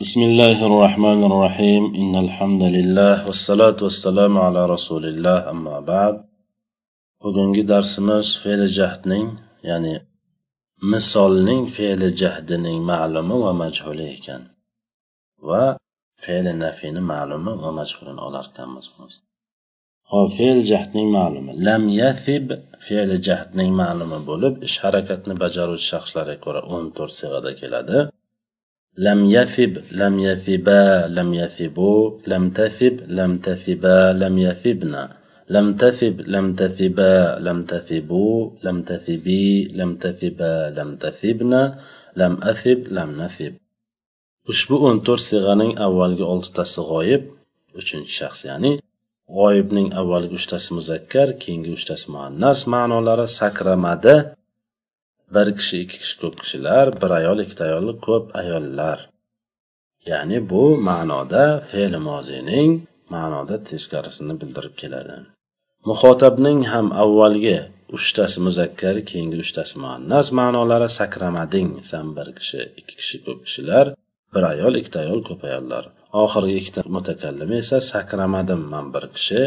بسم الله الرحمن الرحيم إن الحمد لله والصلاة والسلام على رسول الله أما بعد bugungi darsimiz fe'li jahdning ya'ni misolning fe'li jahdining ma'lumi va majhuli ekan va fe'li nafini ma'lumi va majhulini olar ekanmiz hop fe'l jahdning ma'lumi lam yathib fe'li jahdning ma'lumi bo'lib ish harakatni bajaruvchi shaxslarga ko'ra o'n to'rt sig'ada keladi لم يثب لم يثبا لم يثبوا لم تثب لم تثبا لم يثبنا لم تثب لم تثبا لم تثبوا لم تثبي لم تثبا لم تثبنا لم أثب لم نثب ushbu o'n to'rt sig'aning avvalgi oltitasi g'oyib uchinchi shaxs ya'ni g'oyibning avvalgi uchtasi muzakkar keyingi uchtasi muannas ma'nolari sakramada bir kishi ikki kishi ko'p kishilar bir ayol ikkita ayol ko'p ayollar. Ya'ni bu ma'noda fe'li mozining ma'noda teskarisini bildirib keladi. Muxotabning ham avvalgi uchtasi muzakkar keyingi uchtasi muannas ma'nolari sakramading san bir kishi ikki kishi ko'p kishilar bir ayol ikkita ayol ko'p ayollar. Oxirgi ikkita mutakallimi esa sakramadim man bir kishi.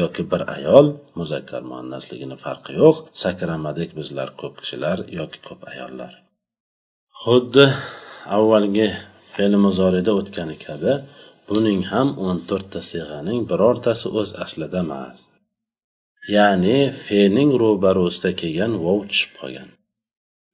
Yoki bir ayol muzakkar muannasligini farqi yo'q sakramadik bizlar ko'p kishilar yoki ko'p ayollar. Xuddi avvalgi fe'l muzorida o'tgani kabi buning ham o'n to'rtta sig'aning birortasi o'z aslida emas. Ya'ni fe'ning ro'barusida kelgan vov tushib qolgan.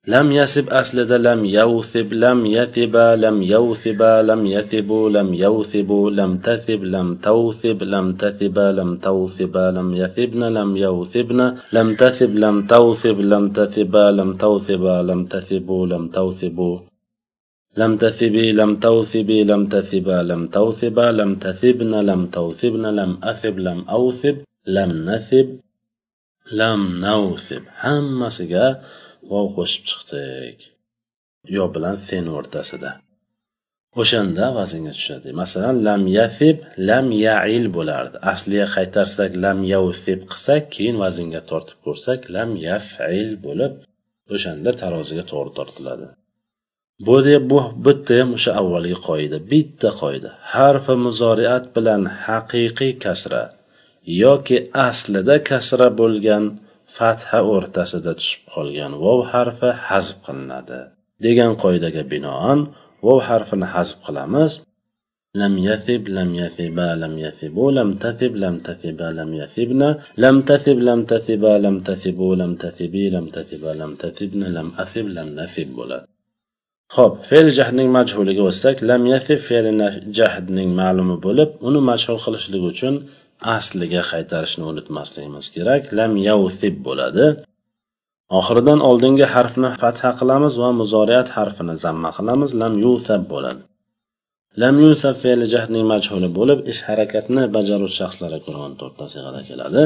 لم يسب أسلد لم يوثب لم يثب لم يوثب لم يثب لم يوثب لم تثب لم توثب لم تثب لم توثب لم يثبن لم يوثبن لم تثب لم توثب لم تثب لم توثب لم تثب لم توثب. لم تثبي لم توثبي لم تثبا لم توثبا لم تثبن لم توثبن لم أثب لم أوثب لم نثب لم نوثب. هم سجاه vov qo'shib chiqdik. Yo bilan fen o'rtasida. O'shanda vaznga tushadi. Masalan lam yafib lam yail bo'lardi. Asliga qaytarsak lam yavsib qilsak keyin vaznga tortib ko'rsak lam yafil bo'lib o'shanda taroziga to'g'ri tortiladi. Bu bu bitta ham o'sha avvalgi qoida bitta qoida. Harfi muzoriat bilan haqiqiy kasra yoki aslida kasra bo'lgan fatha o'rtasida tushib qolgan vov harfi hazb qilinadi degan qoidaga binoan vov harfini hazb qilamiz لم يثب لم يثبا لم يثبوا لم تثب لم تثبا لم يثبنا لم تثب لم تثبا لم تثبوا لم تثبي لم تثبا لم تثبنا لم أثب لم نثب bo'ladi ho'p fe'l jahdning majhuliga o'tsak lam yasib fe'li jahdning ma'lumi bo'lib uni majhul qilishlik uchun asliga qaytarishni unutmasligimiz kerak. Lam yavsib bo'ladi. Oxiridan oldingi harfni fatha qilamiz va muzoriyat harfini zamma qilamiz. Lam yusab bo'ladi. Lam yusab fe'li jahdning majhuli bo'lib ish harakatni bajaruvchi shaxslarga ko'ra o'n to'rtta sig'ada keladi.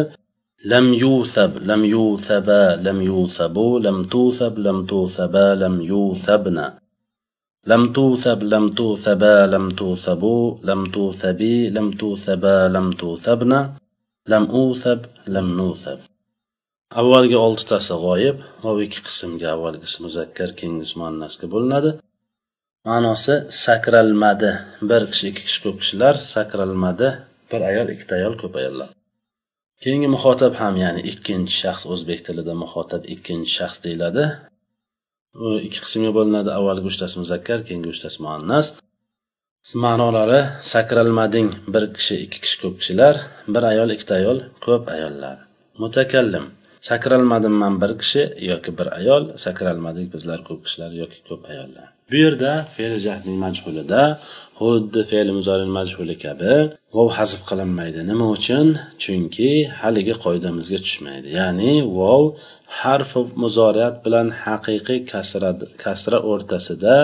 Lam yusab lam yusaba lam yusabu lam tusab lam tusaba lam yusabna لم توثب لم توثبا لم توثبوا لم توثبي لم توثبا لم توثبنا لم أوثب لم نوثب avvalgi oltitasi g'oyib va ikki qismga avvalgisi muzakkar keyingisi muannasga bo'linadi ma'nosi sakralmadi bir kishi ikki kishi ko'p kishilar sakralmadi bir ayol ikkita ayol ko'p ayollar keyingi muxotab ham ya'ni ikkinchi shaxs o'zbek tilida muxotab ikkinchi shaxs deyiladi u Ikki qismga bo'linadi avvalgi uchtasi muzakkar keyingi uchtasi muannas. Ma'nolari sakralmading. Bir kishi ikki kishi ko'p kishilar bir ayol ikkita ayol ko'p ayollar. Mutakallim. Sakralmadim man bir kishi yoki bir ayol sakralmadik bizlar ko'p kishilar yoki ko'p ayollar. Bu yerda fe'l jahning majhulida xuddi fe'li muzoril majhuli kabi vov hazf qilinmaydi. Nima uchun? Chunki haligi qoidamizga tushmaydi. Ya'ni vov harfi muzoriyat bilan haqiqiy kasra kasra o'rtasida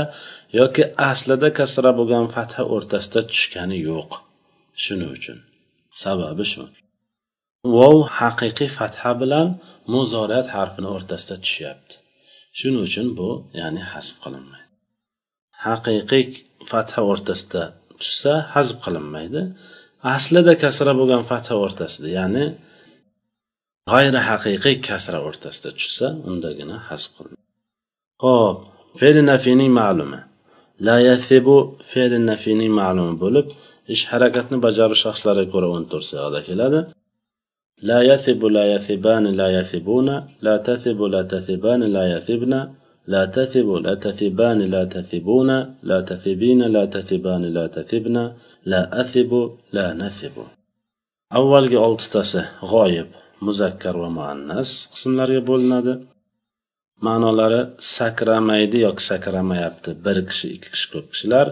yoki aslida kasra bo'lgan fatha o'rtasida tushgani yo'q. Shuning uchun. Sababi shu. Vov haqiqiy fatha bilan muzoriyat harfini o'rtasida tushyapti. Shuning uchun bu ya'ni hazf qilinmaydi. haqiqiy fatha o'rtasida tushsa hazb qilinmaydi aslida kasra bo'lgan fatha o'rtasida ya'ni g'ayri haqiqiy kasra o'rtasida tushsa undagina hazb qilinadi ho'p fe'li nafiyning ma'lumi la yathibu fe'li nafiyning ma'lumi bo'lib ish harakatni bajarish shaxslariga ko'ra o'n to'rt sig'ada keladi لا يثب لا يثبان لا يثبون لا تثب لا تثبان لا يثبن لا تثب لا تثبان لا تثبون لا تثبين لا تثبان لا تثبن لا أثب لا نثب avvalgi oltitasi g'oyib muzakkar va muannas qismlarga bo'linadi ma'nolari sakramaydi yoki sakramayapti bir kishi ikki kishi ko'p kishilar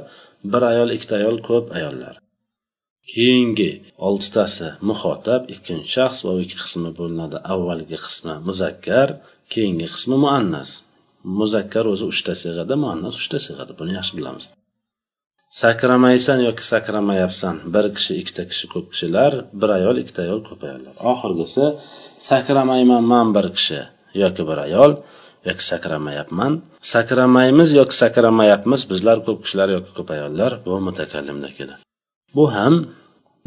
bir ayol ikkita ayol ko'p ayollar keyingi oltitasi muxotab ikkinchi shaxs va ikki qismi bo'linadi avvalgi qismi muzakkar keyingi qismi muannas Muzakkar o'zi uchta sig'ada muannas uchta sig'ada buni yaxshi bilamiz. Sakramaysan yoki sakramayapsan bir kishi ikkita kishi ko'p kishilar bir ayol ikkita ayol ko'p ayollar. Oxirgisi sakramayman man bir kishi yoki bir ayol yoki sakramayapman. Sakramaymiz yoki sakramayapmiz bizlar ko'p kishilar yoki ko'p ayollar bu mutakallimda keladi bu ham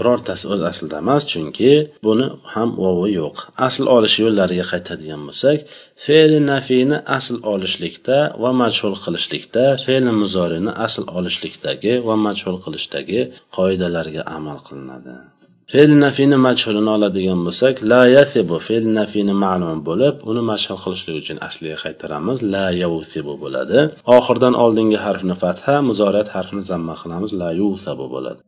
birortasi o'z aslida emas chunki buni ham vovi yo'q. Asl olish yo'llariga qaytadigan bo'lsak fe'li nafiyni asl olishlikda va majhul qilishlikda fe'li muzorini asl olishlikdagi va majhul qilishdagi qoidalarga amal qilinadi. Fe'l nafiyni majhulini oladigan bo'lsak la yasibu fe'l nafiyni ma'lum bo'lib uni mashhur qilishlik uchun asliga qaytaramiz la yavsibu bo'ladi. Oxirdan oldingi harfni fatha muzorat harfini zamma qilamiz la yusabu bo'ladi.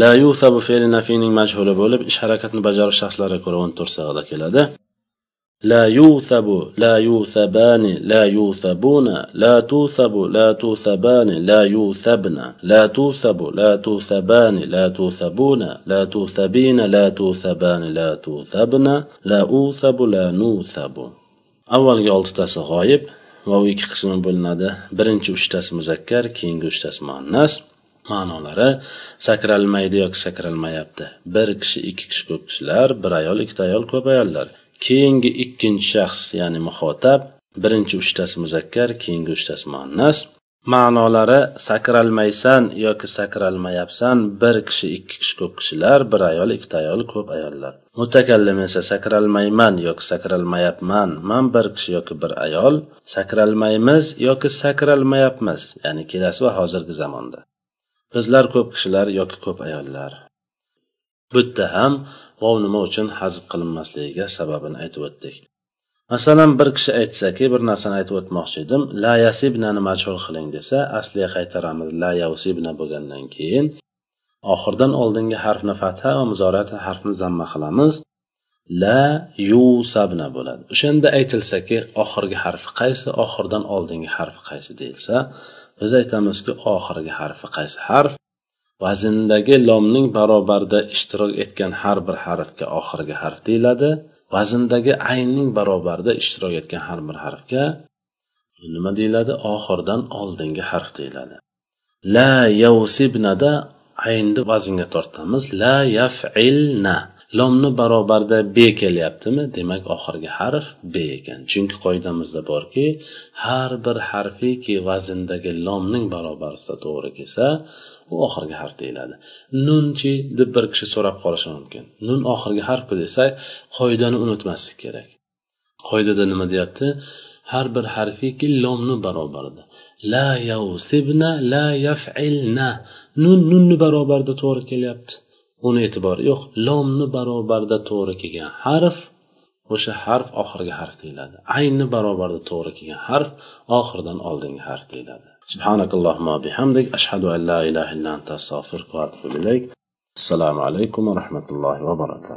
La yusabu fe'li nafiyning majhuli bo'lib, ish harakatni bajarish shaxslariga ko'ra o'n to'rt to'rsag'ida keladi. La yusabu, la yusabani, la yusabuna, la tusabu, la tusabani, la yusabna, la tusabu, la tusabani, la tusabuna, la tusabina, la tusabani, la tusabna, la usabu, la nusabu. Avvalgi oltitasi g'oyib va u ikki qismga bo'linadi. Birinchi uchtasi muzakkar, keyingi uchtasi muannas. Ma'nolari. Sakralmaydi yoki sakralmayapti. Bir kishi ikki kishi ko'p kishilar bir ayol ikkita ayol ko'p ayollar. Keyingi ikkinchi shaxs ya'ni muxotab birinchi uchtasi muzakkar keyingi uchtasi muannas. Ma'nolari sakralmaysan yoki sakralmayapsan bir kishi ikki kishi ko'p kishilar bir ayol ikkita ayol ko'p ayollar. Mutakallim esa sakralmayman yoki sakralmayapman man bir kishi yoki bir ayol sakralmaymiz yoki sakralmayapmiz ya'ni kelasi va hozirgi zamonda. Bizlar ko'p kishilar yoki ko'p ayollar. Bu yerda ham vov nima uchun hazb qilinmasligiga sababini aytib o'tdik. Masalan bir kishi aytsaki bir narsani aytib o'tmoqchi edim la yasibnani majhul qiling desa asliga qaytaramiz la yasibna bo'lgandan keyin oxirdan oldingi harfni fatha va muzorat harfni zamma qilamiz. La yusabna bo'ladi. O'shanda aytilsaki oxirgi harfi qaysi? Oxirdan oldingi harfi qaysi deyilsa biz aytamizki oxirgi harfi qaysi harf? Vazndagi lomning barobarida ishtirok etgan har bir harfga oxirgi harf deyiladi. Vazndagi aynning barobarida ishtirok etgan har bir harfga nima deyiladi? Oxirdan oldingi harf deyiladi. La yavsibnada aynni vaznga tortamiz. La yafilna. Lomni barobarida b kelyaptimi? Demak oxirgi harf b ekan. Chunki qoidamizda borki har bir harfiki vazndagi lomning barobarisida to'g'ri kelsa u oxirgi harf deyiladi. Nunchi deb bir kishi so'rab qolishi mumkin. Nun oxirgi harfku desak qoidani unutmaslik kerak. Qoidada nima deyapti? Har bir harfiki lomni barobarida la yavsibna la yafilna. Nun nunni barobarida to'g'ri kelyapti. uni e'tibori yo'q lomni barobarida to'g'ri kelgan harf o'sha harf oxirgi harf deyiladi aynni barobarida to'g'ri kelgan harf oxirdan oldingi harf deyiladi سبحانك اللهم وبحمدك أشهد أن لا إله إلا أنت أستغفرك وأتوب إليك السلام عليكم ورحمة الله وبركاته